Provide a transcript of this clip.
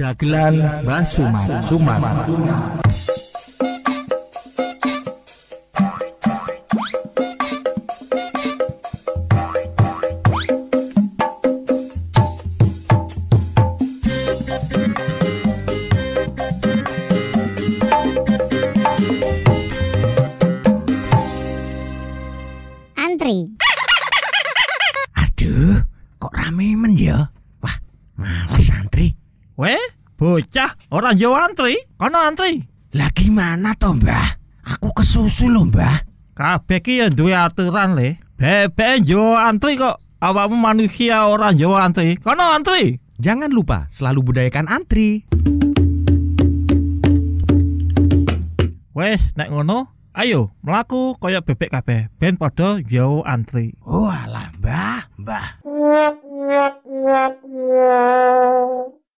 Dagelan Mbah Sumar Sumar antri. Aduh, kok rame men ya? Wah, malas antri. Weh, bocah orang Jawa antri, kono antri. Lah gimana toh, Mbah? Aku kesusu loh, Mbah. Kabeh ki ya duwe aturan le. Bebek Jawa antri kok. Awakmu manusia orang Jawa antri, kono antri. Jangan lupa selalu budayakan antri Wes, nek ngono, ayo melaku kaya bebek kabeh. Ben padha Jawa antri. Oh alah, Mbah, Mbah.